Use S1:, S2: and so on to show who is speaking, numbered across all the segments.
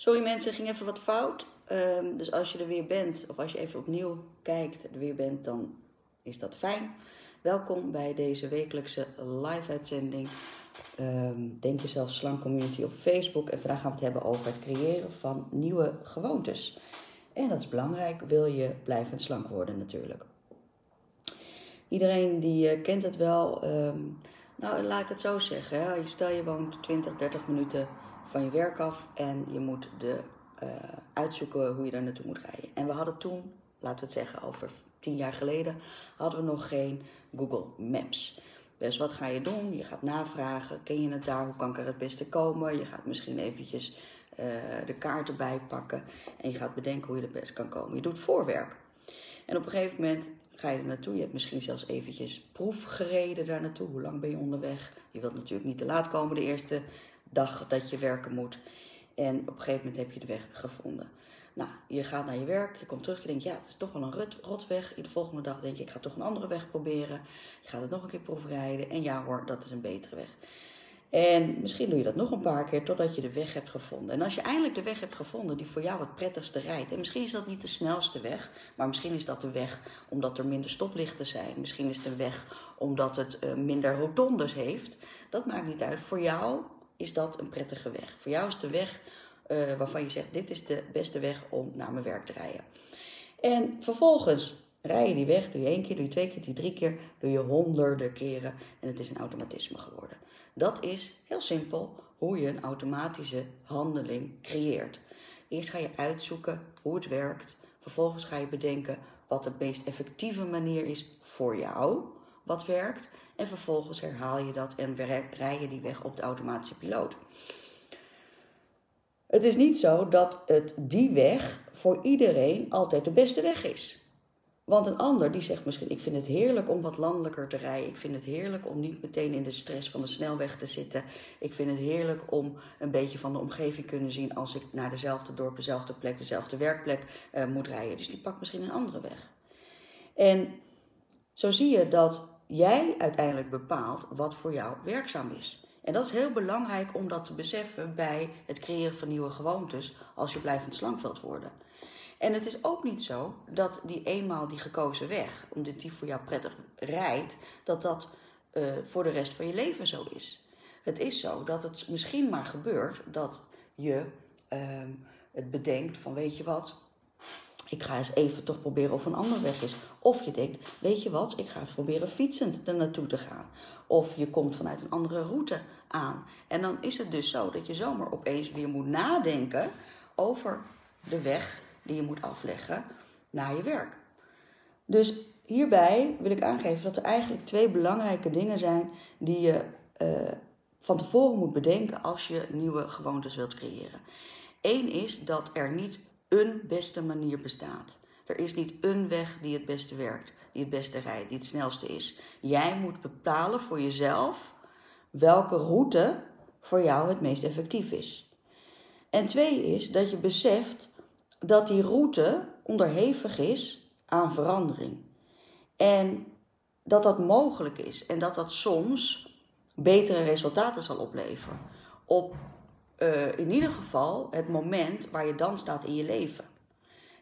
S1: Sorry mensen, ging even wat fout. Ehm, dus als je er weer bent, of als je even opnieuw kijkt, er weer bent, dan is dat fijn. Welkom bij deze wekelijkse live-uitzending. Ehm, Denk jezelf slank community op Facebook. En vandaag gaan we het hebben over het creëren van nieuwe gewoontes. En dat is belangrijk, wil je blijvend slank worden natuurlijk. Iedereen die uh, kent het wel. Ehm, nou, laat ik het zo zeggen. Hè. Stel je woont 20, 30 minuten van je werk af en je moet de, uh, uitzoeken hoe je daar naartoe moet rijden. En we hadden toen, laten we het zeggen, over tien jaar geleden, hadden we nog geen Google Maps. Dus wat ga je doen? Je gaat navragen. Ken je het daar? Hoe kan ik er het beste komen? Je gaat misschien eventjes uh, de kaart erbij pakken. En je gaat bedenken hoe je het best kan komen. Je doet voorwerk. En op een gegeven moment ga je er naartoe. Je hebt misschien zelfs eventjes proef gereden daar naartoe. Hoe lang ben je onderweg? Je wilt natuurlijk niet te laat komen de eerste dag dat je werken moet. En op een gegeven moment heb je de weg gevonden. Nou, je gaat naar je werk, je komt terug, je denkt, ja, het is toch wel een rotweg. De volgende dag denk je, ik ga toch een andere weg proberen. Je gaat het nog een keer proefrijden en ja hoor, dat is een betere weg. En misschien doe je dat nog een paar keer totdat je de weg hebt gevonden. En als je eindelijk de weg hebt gevonden die voor jou het prettigste rijdt. En misschien is dat niet de snelste weg, maar misschien is dat de weg omdat er minder stoplichten zijn. Misschien is het een weg omdat het uh, minder rotondes heeft. Dat maakt niet uit. Voor jou is dat een prettige weg. Voor jou is de weg uh, waarvan je zegt: dit is de beste weg om naar mijn werk te rijden. En vervolgens rij je die weg, doe je één keer, doe je twee keer, doe je drie keer, doe je honderden keren en het is een automatisme geworden. Dat is heel simpel hoe je een automatische handeling creëert. Eerst ga je uitzoeken hoe het werkt. Vervolgens ga je bedenken wat de meest effectieve manier is voor jou, wat werkt. En vervolgens herhaal je dat en rij je die weg op de automatische piloot. Het is niet zo dat het die weg voor iedereen altijd de beste weg is. Want een ander die zegt misschien: Ik vind het heerlijk om wat landelijker te rijden. Ik vind het heerlijk om niet meteen in de stress van de snelweg te zitten. Ik vind het heerlijk om een beetje van de omgeving kunnen zien als ik naar dezelfde dorp, dezelfde plek, dezelfde werkplek uh, moet rijden. Dus die pakt misschien een andere weg. En zo zie je dat jij uiteindelijk bepaalt wat voor jou werkzaam is. En dat is heel belangrijk om dat te beseffen bij het creëren van nieuwe gewoontes als je blijvend slank worden. En het is ook niet zo dat die eenmaal die gekozen weg, omdat die voor jou prettig rijdt, dat dat uh, voor de rest van je leven zo is. Het is zo dat het misschien maar gebeurt dat je uh, het bedenkt van weet je wat, ik ga eens even toch proberen of een andere weg is. Of je denkt, weet je wat, ik ga proberen fietsend er naartoe te gaan. Of je komt vanuit een andere route aan. En dan is het dus zo dat je zomaar opeens weer moet nadenken over de weg die je moet afleggen naar je werk. Dus hierbij wil ik aangeven dat er eigenlijk twee belangrijke dingen zijn die je uh, van tevoren moet bedenken als je nieuwe gewoontes wilt creëren. Eén is dat er niet een beste manier bestaat. Er is niet een weg die het beste werkt, die het beste rijdt, die het snelste is. Jij moet bepalen voor jezelf welke route voor jou het meest effectief is. En twee is dat je beseft dat die route onderhevig is aan verandering. En dat dat mogelijk is en dat dat soms betere resultaten zal opleveren. Op uh, in ieder geval het moment waar je dan staat in je leven.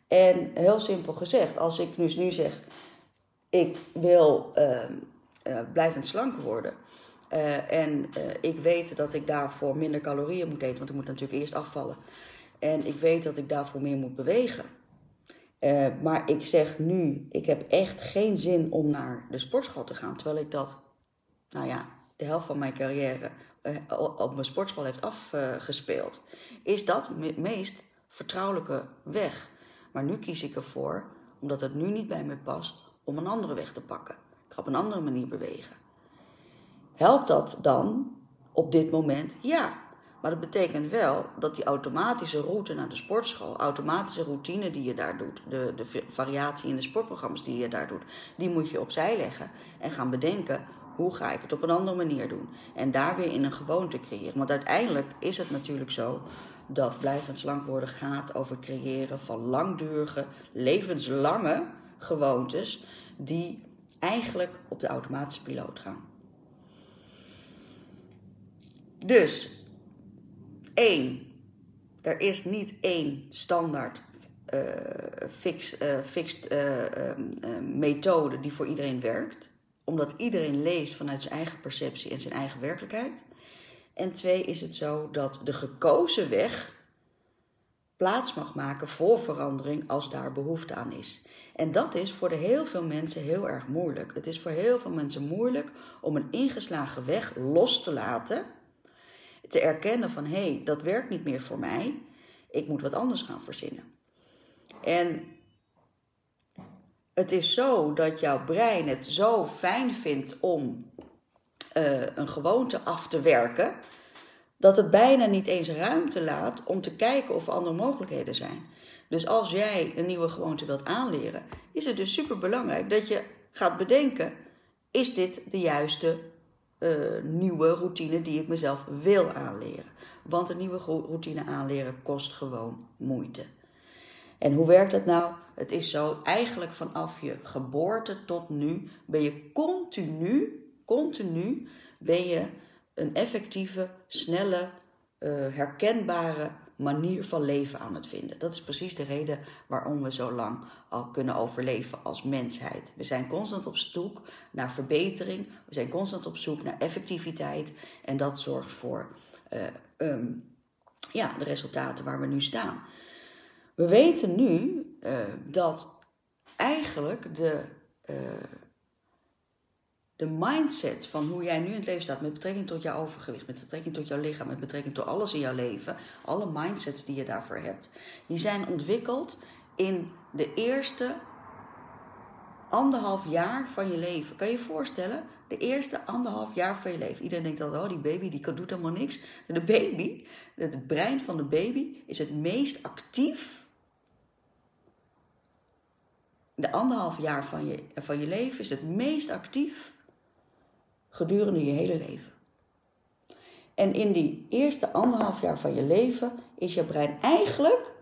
S1: En heel simpel gezegd, als ik dus nu zeg: ik wil uh, blijvend slank worden. Uh, en ik weet dat ik daarvoor minder calorieën moet eten, want ik moet natuurlijk eerst afvallen. En ik weet dat ik daarvoor meer moet bewegen. maar ik zeg nu: ik heb echt geen zin om naar de sportschool te gaan. Terwijl ik dat, nou ja, de helft van mijn carrière op mijn sportschool heeft afgespeeld, is dat het meest vertrouwelijke weg. Maar nu kies ik ervoor, omdat het nu niet bij me past, om een andere weg te pakken. Ik ga op een andere manier bewegen. Helpt dat dan op dit moment? Ja. Maar dat betekent wel dat die automatische route naar de sportschool, automatische routine die je daar doet, de, de variatie in de sportprogramma's die je daar doet, die moet je opzij leggen en gaan bedenken hoe ga ik het op een andere manier doen? En daar weer in een gewoonte creëren. Want uiteindelijk is het natuurlijk zo dat blijvend slank worden gaat over het creëren van langdurige, levenslange gewoontes die eigenlijk op de automatische piloot gaan. Dus, één, er is niet één standaard uh, fix, uh, fixed uh, methode die voor iedereen werkt. Omdat iedereen leest vanuit zijn eigen perceptie en zijn eigen werkelijkheid. En twee is het zo dat de gekozen weg plaats mag maken voor verandering als daar behoefte aan is. En dat is voor de heel veel mensen heel erg moeilijk. Het is voor heel veel mensen moeilijk om een ingeslagen weg los te laten. Te erkennen van hé, hey, dat werkt niet meer voor mij. Ik moet wat anders gaan verzinnen. En het is zo dat jouw brein het zo fijn vindt om uh, een gewoonte af te werken, dat het bijna niet eens ruimte laat om te kijken of er andere mogelijkheden zijn. Dus als jij een nieuwe gewoonte wilt aanleren, is het dus super belangrijk dat je gaat bedenken: is dit de juiste uh, nieuwe routine die ik mezelf wil aanleren? Want een nieuwe routine aanleren kost gewoon moeite. En hoe werkt dat nou? Het is zo, eigenlijk vanaf je geboorte tot nu ben je continu, continu ben je een effectieve, snelle, uh, herkenbare manier van leven aan het vinden. Dat is precies de reden waarom we zo lang al kunnen overleven als mensheid. We zijn constant op zoek naar verbetering, we zijn constant op zoek naar effectiviteit en dat zorgt voor uh, um, ja, de resultaten waar we nu staan. We weten nu uh, dat eigenlijk de, uh, de mindset van hoe jij nu in het leven staat met betrekking tot jouw overgewicht, met betrekking tot jouw lichaam, met betrekking tot alles in jouw leven, alle mindsets die je daarvoor hebt, die zijn ontwikkeld in de eerste anderhalf jaar van je leven. Kan je je voorstellen? De eerste anderhalf jaar van je leven. Iedereen denkt dat, oh, die baby die doet helemaal niks. De baby, het brein van de baby, is het meest actief de anderhalf jaar van je, van je leven is het meest actief gedurende je hele leven. En in die eerste anderhalf jaar van je leven is je brein eigenlijk,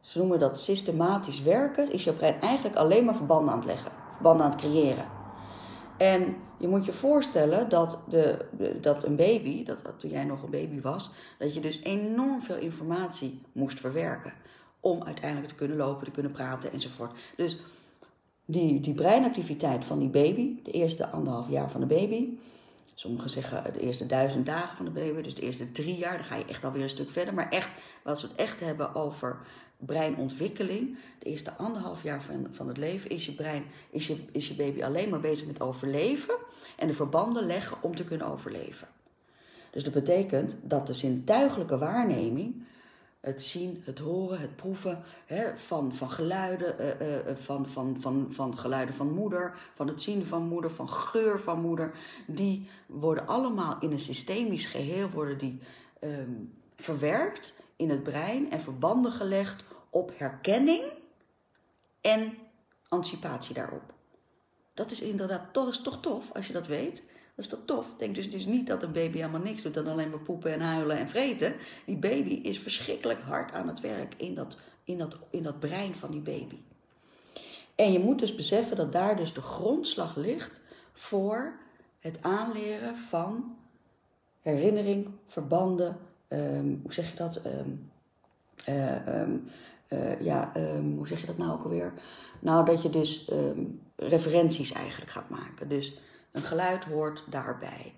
S1: ze noemen dat systematisch werken, is je brein eigenlijk alleen maar verbanden aan het leggen, verbanden aan het creëren. En je moet je voorstellen dat, de, dat een baby, dat, toen jij nog een baby was, dat je dus enorm veel informatie moest verwerken. Om uiteindelijk te kunnen lopen, te kunnen praten enzovoort. Dus die, die breinactiviteit van die baby, de eerste anderhalf jaar van de baby. Sommigen zeggen de eerste duizend dagen van de baby, dus de eerste drie jaar, dan ga je echt alweer een stuk verder. Maar echt, als we het echt hebben over breinontwikkeling, de eerste anderhalf jaar van, van het leven is je brein, is je, is je baby alleen maar bezig met overleven en de verbanden leggen om te kunnen overleven. Dus dat betekent dat de zintuigelijke waarneming het zien, het horen, het proeven hè, van, van geluiden, uh, uh, van, van, van, van geluiden van moeder, van het zien van moeder, van geur van moeder. Die worden allemaal in een systemisch geheel worden die, um, verwerkt in het brein en verbanden gelegd op herkenning en anticipatie daarop. Dat is inderdaad dat is toch tof als je dat weet. Dat is toch tof? Denk dus, niet dat een baby helemaal niks doet dan alleen maar poepen en huilen en vreten. Die baby is verschrikkelijk hard aan het werk in dat, in dat, in dat brein van die baby. En je moet dus beseffen dat daar dus de grondslag ligt voor het aanleren van herinnering, verbanden, um, hoe zeg je dat? Um, uh, um, uh, ja, hoe zeg je dat nou ook alweer? Nou, dat je dus referenties eigenlijk gaat maken. Dus een geluid hoort daarbij.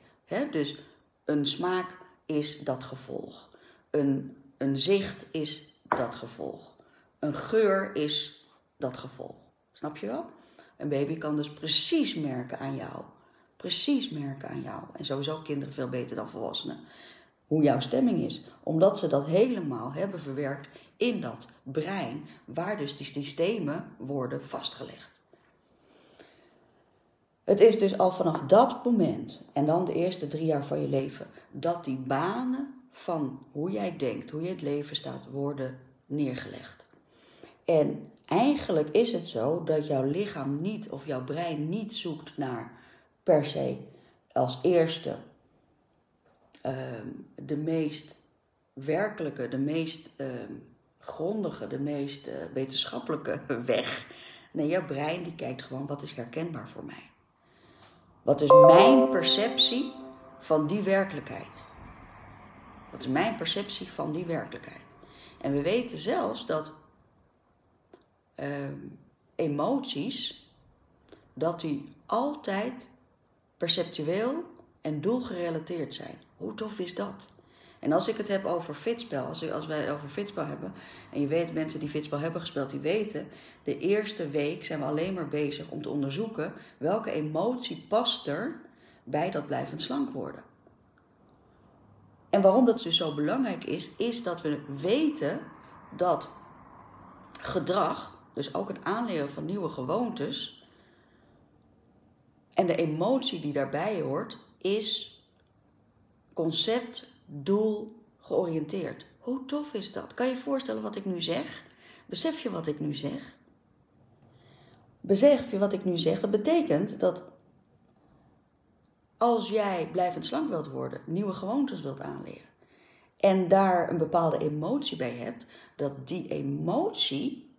S1: Dus een smaak is dat gevolg. Een, een zicht is dat gevolg. Een geur is dat gevolg. Snap je wel? Een baby kan dus precies merken aan jou. Precies merken aan jou. En sowieso kinderen veel beter dan volwassenen. Hoe jouw stemming is. Omdat ze dat helemaal hebben verwerkt in dat brein. Waar dus die systemen worden vastgelegd. Het is dus al vanaf dat moment, en dan de eerste drie jaar van je leven, dat die banen van hoe jij denkt, hoe je het leven staat, worden neergelegd. En eigenlijk is het zo dat jouw lichaam niet of jouw brein niet zoekt naar per se als eerste ehm, de meest werkelijke, de meest ehm, grondige, de meest uh, wetenschappelijke weg. Nee, jouw brein die kijkt gewoon wat is herkenbaar voor mij. Wat is mijn perceptie van die werkelijkheid? Wat is mijn perceptie van die werkelijkheid? En we weten zelfs dat ehm, emoties, dat die altijd perceptueel en doelgerelateerd zijn. Hoe tof is dat? En als ik het heb over fitspel, als, als wij het over fitspel hebben, en je weet, mensen die fitspel hebben gespeeld, die weten, de eerste week zijn we alleen maar bezig om te onderzoeken welke emotie past er bij dat blijvend slank worden. En waarom dat dus zo belangrijk is, is dat we weten dat gedrag, dus ook het aanleren van nieuwe gewoontes, en de emotie die daarbij hoort, is concept, doel georiënteerd. Hoe tof is dat? Kan je je voorstellen wat ik nu zeg? Besef je wat ik nu zeg? Besef je wat ik nu zeg? Dat betekent dat als jij blijvend slank wilt worden, nieuwe gewoontes wilt aanleren en daar een bepaalde emotie bij hebt, dat die emotie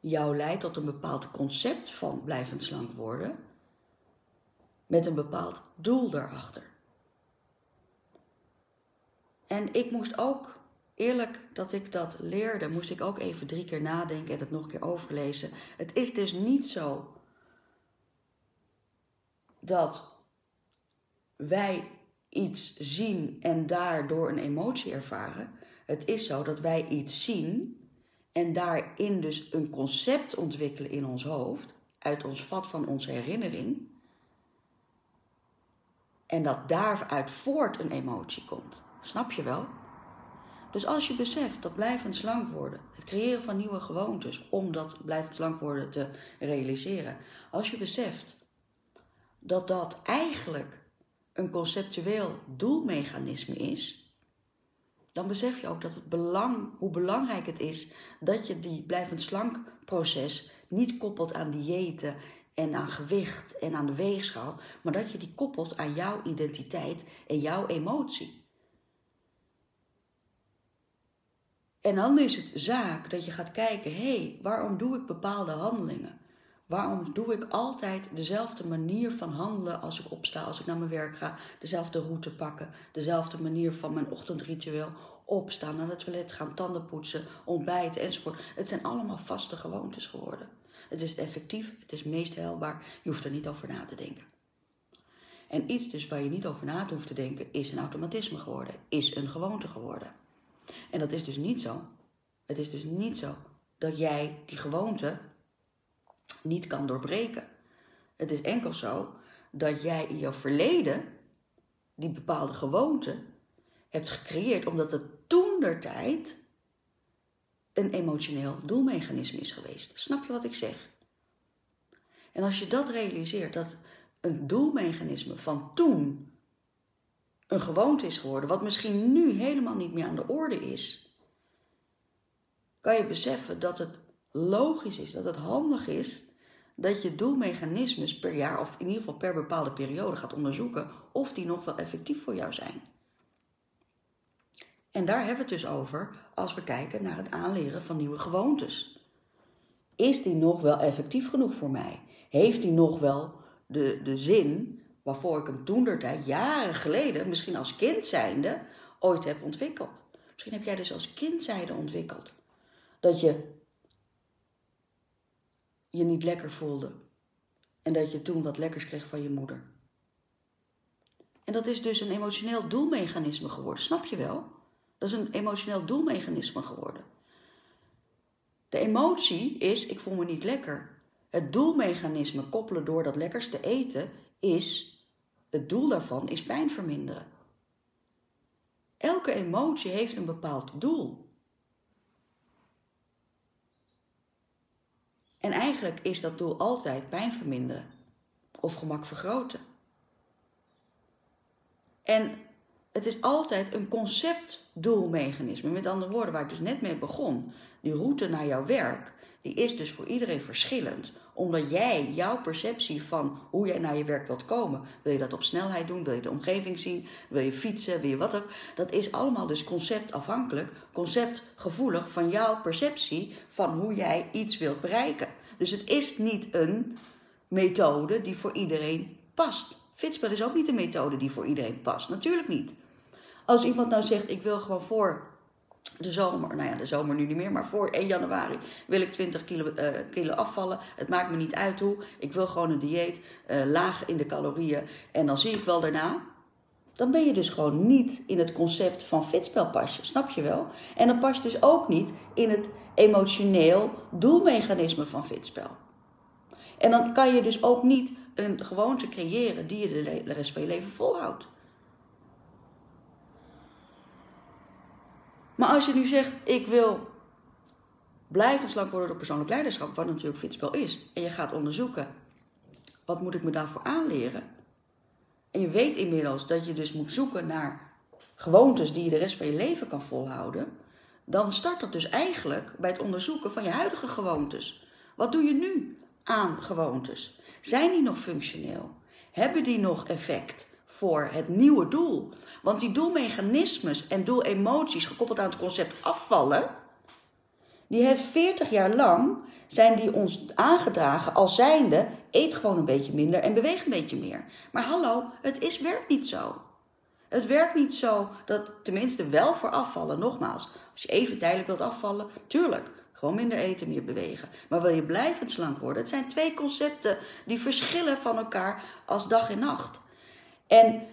S1: jou leidt tot een bepaald concept van blijvend slank worden met een bepaald doel daarachter. En ik moest ook, eerlijk dat ik dat leerde, moest ik ook even drie keer nadenken en het nog een keer overlezen. Het is dus niet zo dat wij iets zien en daardoor een emotie ervaren. Het is zo dat wij iets zien en daarin dus een concept ontwikkelen in ons hoofd, uit ons vat van onze herinnering. En dat daaruit voort een emotie komt. Snap je wel? Dus als je beseft dat blijvend slank worden, het creëren van nieuwe gewoontes om dat blijvend slank worden te realiseren, als je beseft dat dat eigenlijk een conceptueel doelmechanisme is, dan besef je ook dat het belang, hoe belangrijk het is dat je die blijvend slank proces niet koppelt aan diëten en aan gewicht en aan de weegschaal, maar dat je die koppelt aan jouw identiteit en jouw emotie. En dan is het zaak dat je gaat kijken, hé, hey, waarom doe ik bepaalde handelingen? Waarom doe ik altijd dezelfde manier van handelen als ik opsta, als ik naar mijn werk ga? Dezelfde route pakken, dezelfde manier van mijn ochtendritueel. Opstaan, naar het toilet gaan, tanden poetsen, ontbijten enzovoort. Het zijn allemaal vaste gewoontes geworden. Het is effectief, het is meest helbaar, je hoeft er niet over na te denken. En iets dus waar je niet over na hoeft te denken, is een automatisme geworden, is een gewoonte geworden. En dat is dus niet zo. Het is dus niet zo dat jij die gewoonte niet kan doorbreken. Het is enkel zo dat jij in jouw verleden die bepaalde gewoonte hebt gecreëerd omdat het toen der tijd een emotioneel doelmechanisme is geweest. Snap je wat ik zeg? En als je dat realiseert, dat een doelmechanisme van toen een gewoonte is geworden, wat misschien nu helemaal niet meer aan de orde is, kan je beseffen dat het logisch is, dat het handig is dat je doelmechanismes per jaar, of in ieder geval per bepaalde periode, gaat onderzoeken of die nog wel effectief voor jou zijn. En daar hebben we het dus over als we kijken naar het aanleren van nieuwe gewoontes. Is die nog wel effectief genoeg voor mij? Heeft die nog wel de, de zin waarvoor ik hem toen jaren geleden, misschien als kind zijnde, ooit heb ontwikkeld? Misschien heb jij dus als kind zijnde ontwikkeld. Dat je je niet lekker voelde. En dat je toen wat lekkers kreeg van je moeder. En dat is dus een emotioneel doelmechanisme geworden, snap je wel? Dat is een emotioneel doelmechanisme geworden. De emotie is: ik voel me niet lekker. Het doelmechanisme koppelen door dat lekkers te eten is: het doel daarvan is pijn verminderen. Elke emotie heeft een bepaald doel. En eigenlijk is dat doel altijd pijn verminderen of gemak vergroten. En het is altijd een conceptdoelmechanisme. Met andere woorden, waar ik dus net mee begon. Die route naar jouw werk, die is dus voor iedereen verschillend. Omdat jij, jouw perceptie van hoe jij naar je werk wilt komen. Wil je dat op snelheid doen? Wil je de omgeving zien? Wil je fietsen? Wil je wat ook? Dat is allemaal dus conceptafhankelijk, conceptgevoelig van jouw perceptie van hoe jij iets wilt bereiken. Dus het is niet een methode die voor iedereen past. Fitspel is ook niet een methode die voor iedereen past. Natuurlijk niet. Als iemand nou zegt, ik wil gewoon voor de zomer, nou ja, de zomer nu niet meer, maar voor 1 januari wil ik 20 kilo, uh, kilo afvallen. Het maakt me niet uit hoe. Ik wil gewoon een dieet, uh, laag in de calorieën. En dan zie ik wel daarna. Dan ben je dus gewoon niet in het concept van fitspel passen, snap je wel? En dan pas je dus ook niet in het emotioneel doelmechanisme van fitspel. En dan kan je dus ook niet een gewoonte creëren die je de rest van je leven volhoudt. Maar als je nu zegt, ik wil blijven slank worden door persoonlijk leiderschap, wat natuurlijk fitspel is, en je gaat onderzoeken, wat moet ik me daarvoor aanleren? En je weet inmiddels dat je dus moet zoeken naar gewoontes die je de rest van je leven kan volhouden, dan start dat dus eigenlijk bij het onderzoeken van je huidige gewoontes. Wat doe je nu aan gewoontes? Zijn die nog functioneel? Hebben die nog effect voor het nieuwe doel? Want die doelmechanismes en doelemoties gekoppeld aan het concept afvallen, die heeft 40 jaar lang zijn die ons aangedragen als zijnde eet gewoon een beetje minder en beweeg een beetje meer. Maar hallo, het is, werkt niet zo. Het werkt niet zo dat, tenminste wel voor afvallen, nogmaals. Als je even tijdelijk wilt afvallen, tuurlijk, gewoon minder eten, meer bewegen. Maar wil je blijvend slank worden? Het zijn twee concepten die verschillen van elkaar als dag en nacht. En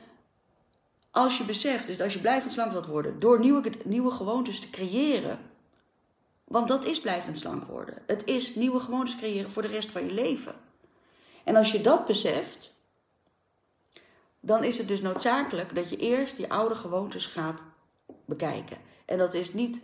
S1: als je beseft, dus als je blijvend slank wilt worden, door nieuwe, nieuwe gewoontes te creëren. Want dat is blijvend slank worden. Het is nieuwe gewoontes creëren voor de rest van je leven. En als je dat beseft, dan is het dus noodzakelijk dat je eerst die oude gewoontes gaat bekijken. En dat is niet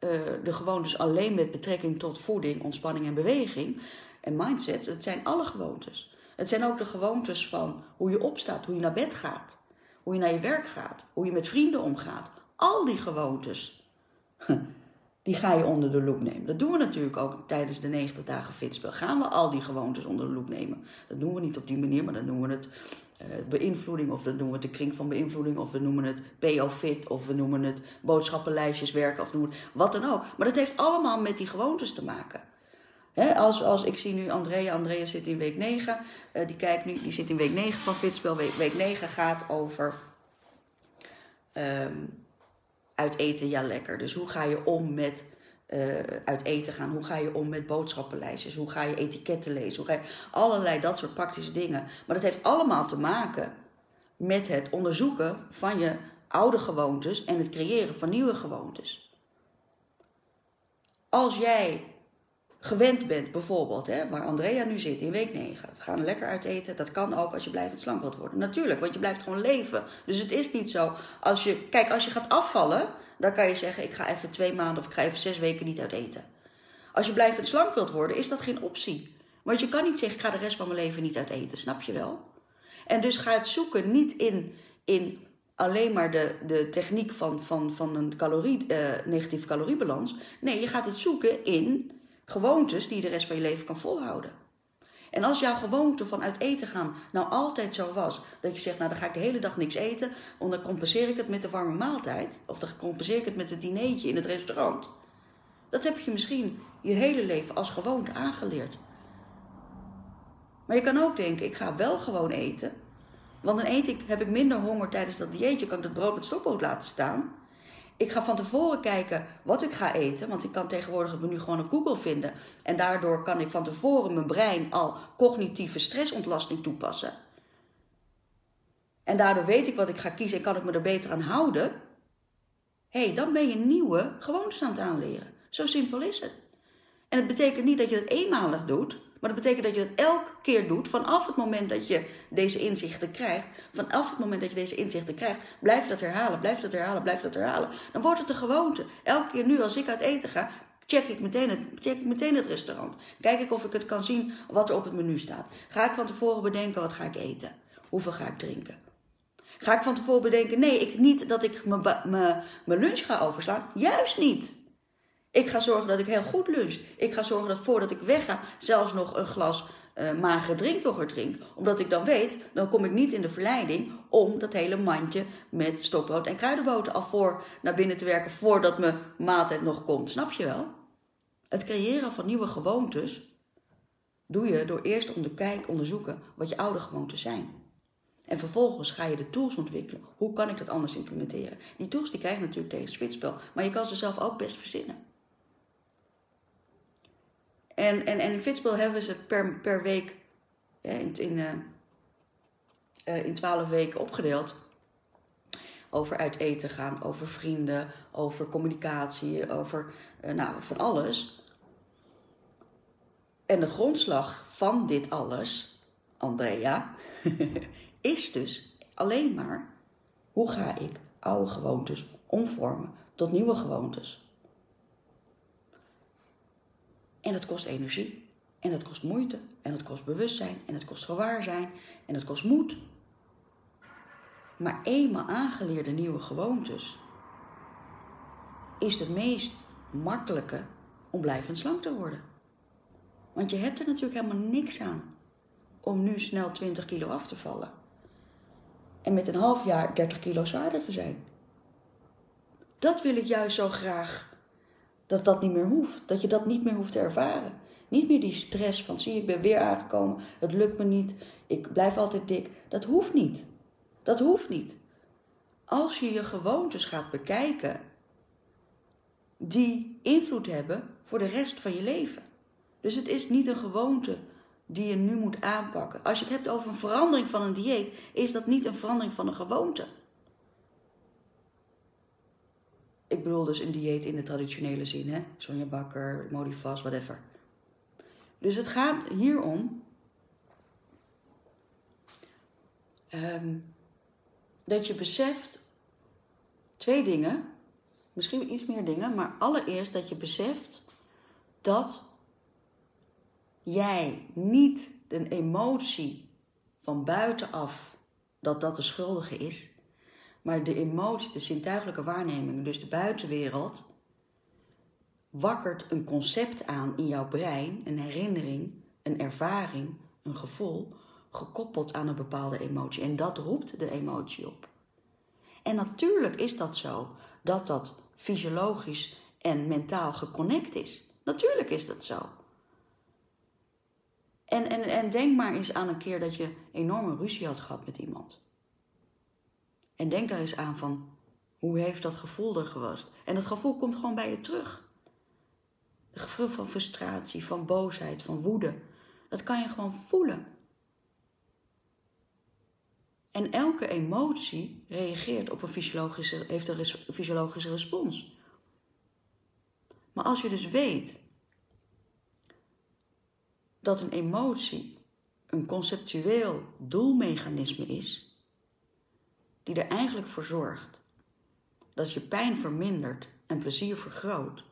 S1: uh, de gewoontes alleen met betrekking tot voeding, ontspanning en beweging en mindset. Het zijn alle gewoontes. Het zijn ook de gewoontes van hoe je opstaat, hoe je naar bed gaat hoe je naar je werk gaat, hoe je met vrienden omgaat. Al die gewoontes, die ga je onder de loep nemen. Dat doen we natuurlijk ook tijdens de 90 dagen fitspel. Gaan we al die gewoontes onder de loep nemen. Dat doen we niet op die manier, maar dan noemen we het uh, beïnvloeding, of dan noemen we het de kring van beïnvloeding, of we noemen het PO Fit, of we noemen het boodschappenlijstjes werken, of noemen wat dan ook. Maar dat heeft allemaal met die gewoontes te maken. Als, als ik zie nu Andrea, Andrea zit in week 9, uh, die kijkt nu, die zit in week 9 van Fitspel. Week, week 9 gaat over um, uit eten, ja lekker. Dus hoe ga je om met uh, uit eten gaan? Hoe ga je om met boodschappenlijstjes? Hoe ga je etiketten lezen? Hoe ga je, allerlei dat soort praktische dingen. Maar dat heeft allemaal te maken met het onderzoeken van je oude gewoontes en het creëren van nieuwe gewoontes. Als jij gewend bent, bijvoorbeeld, hè, waar Andrea nu zit in week 9. We gaan lekker uit eten. Dat kan ook als je blijvend slank wilt worden. Natuurlijk, want je blijft gewoon leven. Dus het is niet zo. Als je, kijk, als je gaat afvallen, dan kan je zeggen: ik ga even twee maanden of ik ga even zes weken niet uit eten. Als je blijvend slank wilt worden, is dat geen optie. Want je kan niet zeggen: ik ga de rest van mijn leven niet uit eten. Snap je wel? En dus ga het zoeken niet in, in alleen maar de, de techniek van, van, van een calorie, uh, negatieve caloriebalans. Nee, je gaat het zoeken in gewoontes die je de rest van je leven kan volhouden. En als jouw gewoonte van uit eten gaan nou altijd zo was, dat je zegt, nou dan ga ik de hele dag niks eten, want dan compenseer ik het met de warme maaltijd, of dan compenseer ik het met het dinertje in het restaurant. Dat heb je misschien je hele leven als gewoonte aangeleerd. Maar je kan ook denken, ik ga wel gewoon eten, want dan eet ik, heb ik minder honger tijdens dat dieetje, kan ik dat brood met stokbrood laten staan. Ik ga van tevoren kijken wat ik ga eten, want ik kan tegenwoordig het menu gewoon op Google vinden. En daardoor kan ik van tevoren mijn brein al cognitieve stressontlasting toepassen. En daardoor weet ik wat ik ga kiezen en kan ik me er beter aan houden. Hé, hey, dan ben je nieuwe gewoontes aan het aanleren. Zo simpel is het. En het betekent niet dat je het eenmalig doet, maar dat betekent dat je het elke keer doet vanaf het moment dat je deze inzichten krijgt. Vanaf het moment dat je deze inzichten krijgt, blijf dat herhalen, blijf dat herhalen, blijf dat herhalen. Dan wordt het een gewoonte. Elke keer nu als ik uit eten ga, check ik meteen het, check ik meteen het restaurant. Kijk ik of ik het kan zien wat er op het menu staat. Ga ik van tevoren bedenken wat ga ik eten? Hoeveel ga ik drinken? Ga ik van tevoren bedenken, nee, ik, niet dat ik mijn lunch ga overslaan. Juist niet. Ik ga zorgen dat ik heel goed lunch. Ik ga zorgen dat voordat ik wegga zelfs nog een glas uh, magere drinkyoghurt drink. Omdat ik dan weet, dan kom ik niet in de verleiding om dat hele mandje met stokbrood en kruidenboter al voor naar binnen te werken voordat mijn maaltijd nog komt. Snap je wel? Het creëren van nieuwe gewoontes doe je door eerst om de kijk onderzoeken wat je oude gewoontes zijn. En vervolgens ga je de tools ontwikkelen. Hoe kan ik dat anders implementeren? Die tools die krijg je natuurlijk tegen het. Maar je kan ze zelf ook best verzinnen. En, en, en in fitspel hebben ze per, per week in, in, uh, in 12 weken opgedeeld. Over uit eten gaan, over vrienden, over communicatie, over uh, nou, van alles. En de grondslag van dit alles, Andrea, is dus alleen maar hoe ga ik oude gewoontes omvormen tot nieuwe gewoontes. En dat kost energie. En het kost moeite. En het kost bewustzijn. En het kost gewaarzijn. En het kost moed. Maar eenmaal aangeleerde nieuwe gewoontes is het meest makkelijke om blijvend slank te worden. Want je hebt er natuurlijk helemaal niks aan om nu snel 20 kilo af te vallen. En met een half jaar 30 kilo zwaarder te zijn. Dat wil ik juist zo graag dat dat niet meer hoeft. Dat je dat niet meer hoeft te ervaren. Niet meer die stress van zie ik ben weer aangekomen, het lukt me niet, ik blijf altijd dik. Dat hoeft niet. Dat hoeft niet. Als je je gewoontes gaat bekijken die invloed hebben voor de rest van je leven. Dus het is niet een gewoonte die je nu moet aanpakken. Als je het hebt over een verandering van een dieet, is dat niet een verandering van een gewoonte. Ik bedoel dus een dieet in de traditionele zin, hè? Sonja Bakker, Modifast, whatever. Dus het gaat hier om um, dat je beseft twee dingen, misschien iets meer dingen, maar allereerst dat je beseft dat jij niet een emotie van buitenaf, dat dat de schuldige is, maar de emotie, de zintuigelijke waarneming, dus de buitenwereld, wakkert een concept aan in jouw brein, een herinnering, een ervaring, een gevoel, gekoppeld aan een bepaalde emotie. En dat roept de emotie op. En natuurlijk is dat zo, dat dat fysiologisch en mentaal geconnect is. Natuurlijk is dat zo. En, en, en denk maar eens aan een keer dat je enorme ruzie had gehad met iemand. En denk daar eens aan van, hoe heeft dat gevoel er geweest? En dat gevoel komt gewoon bij je terug. Het gevoel van frustratie, van boosheid, van woede. Dat kan je gewoon voelen. En elke emotie reageert op een fysiologische, heeft een fysiologische respons. Maar als je dus weet dat een emotie een conceptueel doelmechanisme is, die er eigenlijk voor zorgt dat je pijn vermindert en plezier vergroot,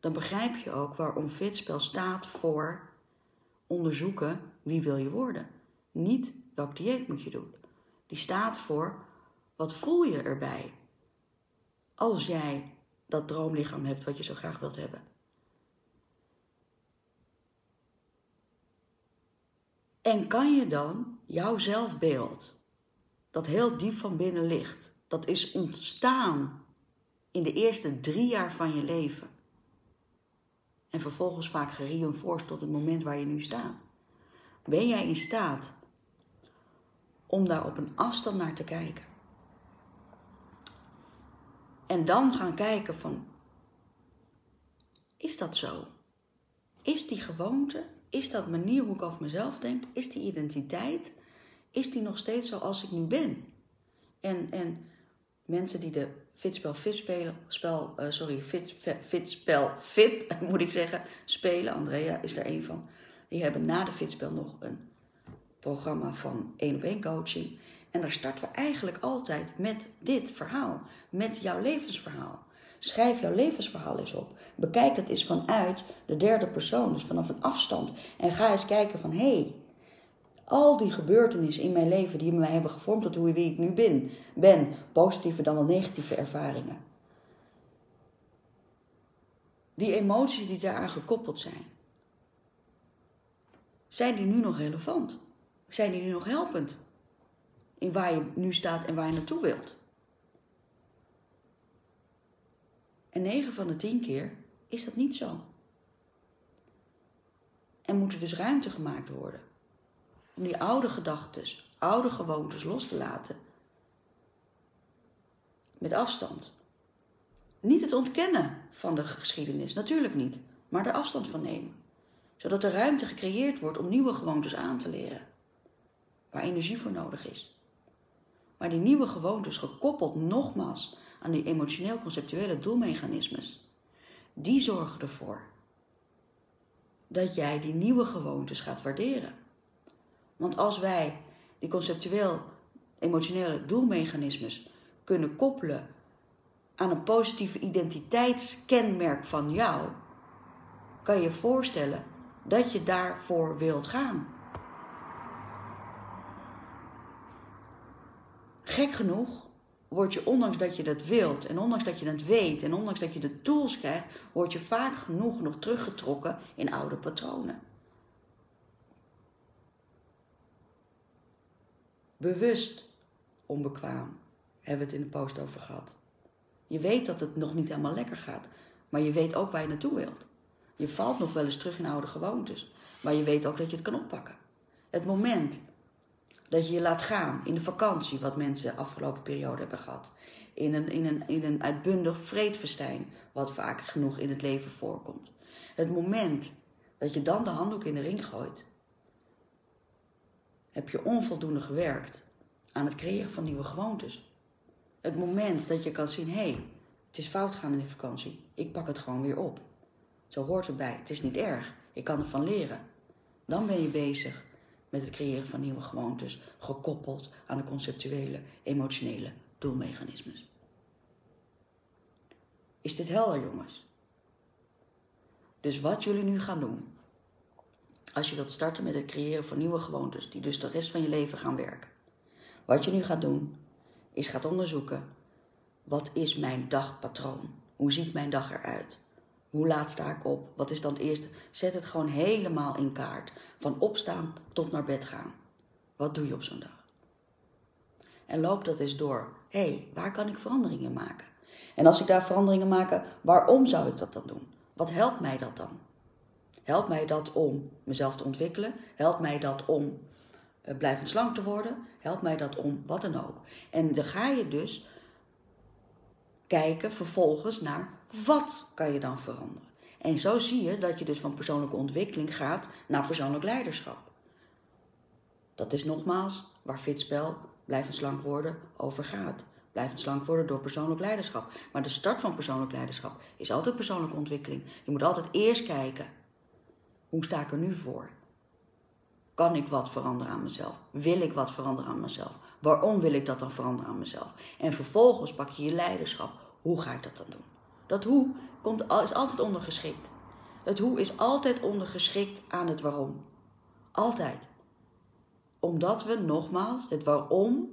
S1: dan begrijp je ook waarom fitspel staat voor onderzoeken wie wil je worden. Niet welk dieet moet je doen. Die staat voor wat voel je erbij als jij dat droomlichaam hebt wat je zo graag wilt hebben. En kan je dan jouw zelfbeeld, dat heel diep van binnen ligt, dat is ontstaan in de eerste drie jaar van je leven, en vervolgens vaak gereinforced tot het moment waar je nu staat. Ben jij in staat om daar op een afstand naar te kijken? En dan gaan kijken van, is dat zo? Is die gewoonte, is dat manier hoe ik over mezelf denk, is die identiteit, is die nog steeds zoals ik nu ben? En, en mensen die de Fitspel VIP spelen, spel, uh, sorry, fit, Fitspel VIP moet ik zeggen, spelen. Andrea is daar een van. Die hebben na de Fitspel nog een programma van één op één coaching. En daar starten we eigenlijk altijd met dit verhaal, met jouw levensverhaal. Schrijf jouw levensverhaal eens op. Bekijk het eens vanuit de derde persoon, dus vanaf een afstand. En ga eens kijken van, hé, hey, al die gebeurtenissen in mijn leven die mij hebben gevormd tot hoe wie ik nu ben, ben positieve dan wel negatieve ervaringen. Die emoties die daaraan gekoppeld zijn, zijn die nu nog relevant? Zijn die nu nog helpend? In waar je nu staat en waar je naartoe wilt? En 9 van de 10 keer is dat niet zo. En moet er dus ruimte gemaakt worden om die oude gedachten oude gewoontes los te laten. Met afstand. Niet het ontkennen van de geschiedenis, natuurlijk niet, maar er afstand van nemen. Zodat er ruimte gecreëerd wordt om nieuwe gewoontes aan te leren, waar energie voor nodig is. Maar die nieuwe gewoontes, gekoppeld nogmaals aan die emotioneel-conceptuele doelmechanismes, die zorgen ervoor dat jij die nieuwe gewoontes gaat waarderen. Want als wij die conceptueel emotionele doelmechanismes kunnen koppelen aan een positieve identiteitskenmerk van jou, kan je voorstellen dat je daarvoor wilt gaan. Gek genoeg word je, ondanks dat je dat wilt en ondanks dat je het weet en ondanks dat je de tools krijgt, word je vaak genoeg nog teruggetrokken in oude patronen. Bewust onbekwaam hebben we het in de post over gehad. Je weet dat het nog niet helemaal lekker gaat, maar je weet ook waar je naartoe wilt. Je valt nog wel eens terug in oude gewoontes, maar je weet ook dat je het kan oppakken. Het moment dat je je laat gaan in de vakantie, wat mensen de afgelopen periode hebben gehad. In een, in een, in een uitbundig vreedfestijn, wat vaak genoeg in het leven voorkomt. Het moment dat je dan de handdoek in de ring gooit, heb je onvoldoende gewerkt aan het creëren van nieuwe gewoontes. Het moment dat je kan zien, hé, hey, het is fout gaan in de vakantie, ik pak het gewoon weer op. Zo hoort het bij, het is niet erg, ik kan ervan leren. Dan ben je bezig met het creëren van nieuwe gewoontes, gekoppeld aan de conceptuele, emotionele doelmechanismes. Is dit helder, jongens? Dus wat jullie nu gaan doen, als je wilt starten met het creëren van nieuwe gewoontes, die dus de rest van je leven gaan werken. Wat je nu gaat doen, is gaat onderzoeken, wat is mijn dagpatroon? Hoe ziet mijn dag eruit? Hoe laat sta ik op? Wat is dan het eerste? Zet het gewoon helemaal in kaart. Van opstaan tot naar bed gaan. Wat doe je op zo'n dag? En loop dat eens door. Hé, hey, waar kan ik veranderingen maken? En als ik daar veranderingen maak, waarom zou ik dat dan doen? Wat helpt mij dat dan? Helpt mij dat om mezelf te ontwikkelen? Helpt mij dat om uh, blijvend slank te worden? Helpt mij dat om wat dan ook? En dan ga je dus kijken vervolgens naar wat kan je dan veranderen. En zo zie je dat je dus van persoonlijke ontwikkeling gaat naar persoonlijk leiderschap. Dat is nogmaals waar Fitspel blijvend slank worden over gaat. Blijvend slank worden door persoonlijk leiderschap. Maar de start van persoonlijk leiderschap is altijd persoonlijke ontwikkeling. Je moet altijd eerst kijken, hoe sta ik er nu voor? Kan ik wat veranderen aan mezelf? Wil ik wat veranderen aan mezelf? Waarom wil ik dat dan veranderen aan mezelf? En vervolgens pak je je leiderschap. Hoe ga ik dat dan doen? Dat hoe komt, is altijd ondergeschikt. Het hoe is altijd ondergeschikt aan het waarom. Altijd. Omdat we nogmaals, het waarom,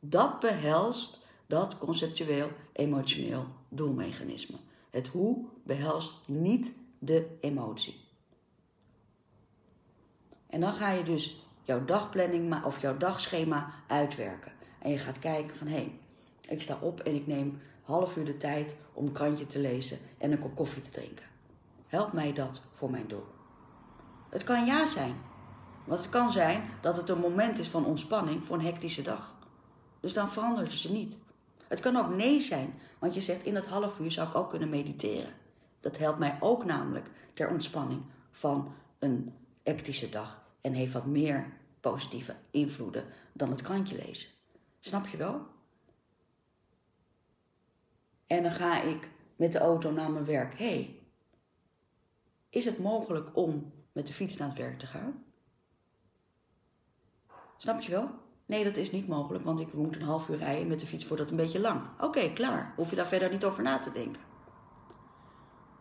S1: dat behelst dat conceptueel emotioneel doelmechanisme. Het hoe behelst niet de emotie. En dan ga je dus jouw dagplanning of jouw dagschema uitwerken. En je gaat kijken van hé, hey, ik sta op en ik neem half uur de tijd om een krantje te lezen en een kop koffie te drinken. Help mij dat voor mijn doel. Het kan ja zijn. Want het kan zijn dat het een moment is van ontspanning voor een hectische dag. Dus dan verandert je ze niet. Het kan ook nee zijn, want je zegt in dat half uur zou ik ook kunnen mediteren. Dat helpt mij ook namelijk ter ontspanning van een hectische dag en heeft wat meer positieve invloeden dan het krantje lezen. Snap je wel? En dan ga ik met de auto naar mijn werk. hey, is het mogelijk om met de fiets naar het werk te gaan? Snap je wel? Nee, dat is niet mogelijk, want ik moet een half uur rijden met de fiets voor dat een beetje lang. Oké, klaar. Hoef je daar verder niet over na te denken.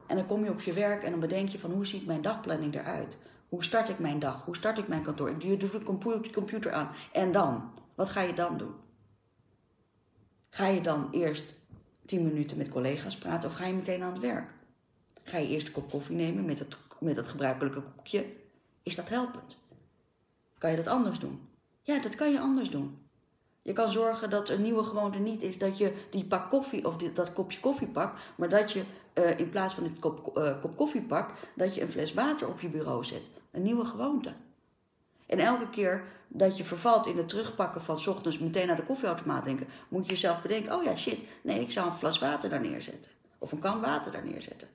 S1: En dan kom je op je werk en dan bedenk je van hoe ziet mijn dagplanning eruit? Hoe start ik mijn dag? Hoe start ik mijn kantoor? Ik doe de computer aan. En dan? Wat ga je dan doen? Ga je dan eerst tien minuten met collega's praten of ga je meteen aan het werk? Ga je eerst een kop koffie nemen met het, met het gebruikelijke koekje? Is dat helpend? Kan je dat anders doen? Ja, dat kan je anders doen. Je kan zorgen dat een nieuwe gewoonte niet is dat je die pak koffie of dat kopje koffie pakt, maar dat je uh, in plaats van dit kop, uh, kop koffie pakt, dat je een fles water op je bureau zet. Een nieuwe gewoonte. En elke keer dat je vervalt in het terugpakken van 's ochtends meteen naar de koffieautomaat denken, moet je jezelf bedenken: oh ja, shit, nee, ik zou een fles water daar neerzetten. Of een kan water daar neerzetten.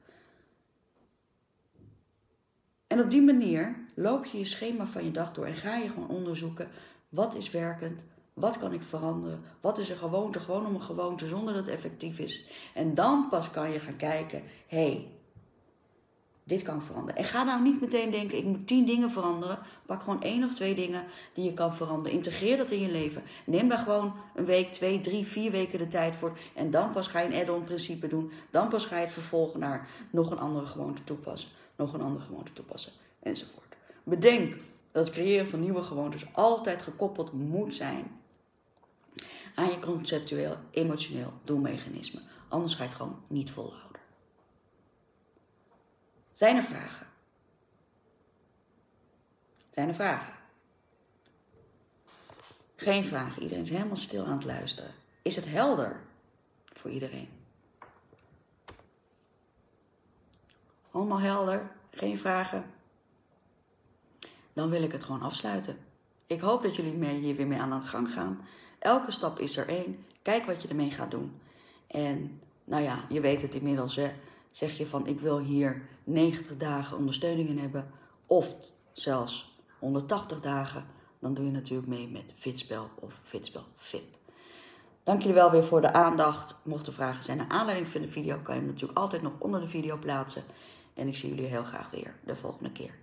S1: En op die manier loop je je schema van je dag door en ga je gewoon onderzoeken wat is werkend, wat kan ik veranderen, wat is een gewoonte, gewoon om een gewoonte zonder dat het effectief is. En dan pas kan je gaan kijken, hé, hey, dit kan ik veranderen. En ga nou niet meteen denken, ik moet tien dingen veranderen. Pak gewoon één of twee dingen die je kan veranderen. Integreer dat in je leven. Neem daar gewoon een week, twee, drie, vier weken de tijd voor. En dan pas ga je een add-on principe doen. Dan pas ga je het vervolgen naar nog een andere gewoonte toepassen. Nog een andere gewoonte toepassen. Enzovoort. Bedenk dat het creëren van nieuwe gewoontes altijd gekoppeld moet zijn aan je conceptueel, emotioneel doelmechanisme. Anders ga je het gewoon niet volhouden. Zijn er vragen? Zijn er vragen? Geen vragen. Iedereen is helemaal stil aan het luisteren. Is het helder voor iedereen? Allemaal helder? Geen vragen? Dan wil ik het gewoon afsluiten. Ik hoop dat jullie mee, hier weer mee aan de gang gaan. Elke stap is er één. Kijk wat je ermee gaat doen. En nou ja, je weet het inmiddels. Hè? Zeg je van ik wil hier 90 dagen ondersteuning in hebben. Of zelfs 180 dagen. Dan doe je natuurlijk mee met Fitspel of Fitspel VIP. Dank jullie wel weer voor de aandacht. Mocht er vragen zijn naar aanleiding van de video, kan je hem natuurlijk altijd nog onder de video plaatsen. En ik zie jullie heel graag weer de volgende keer.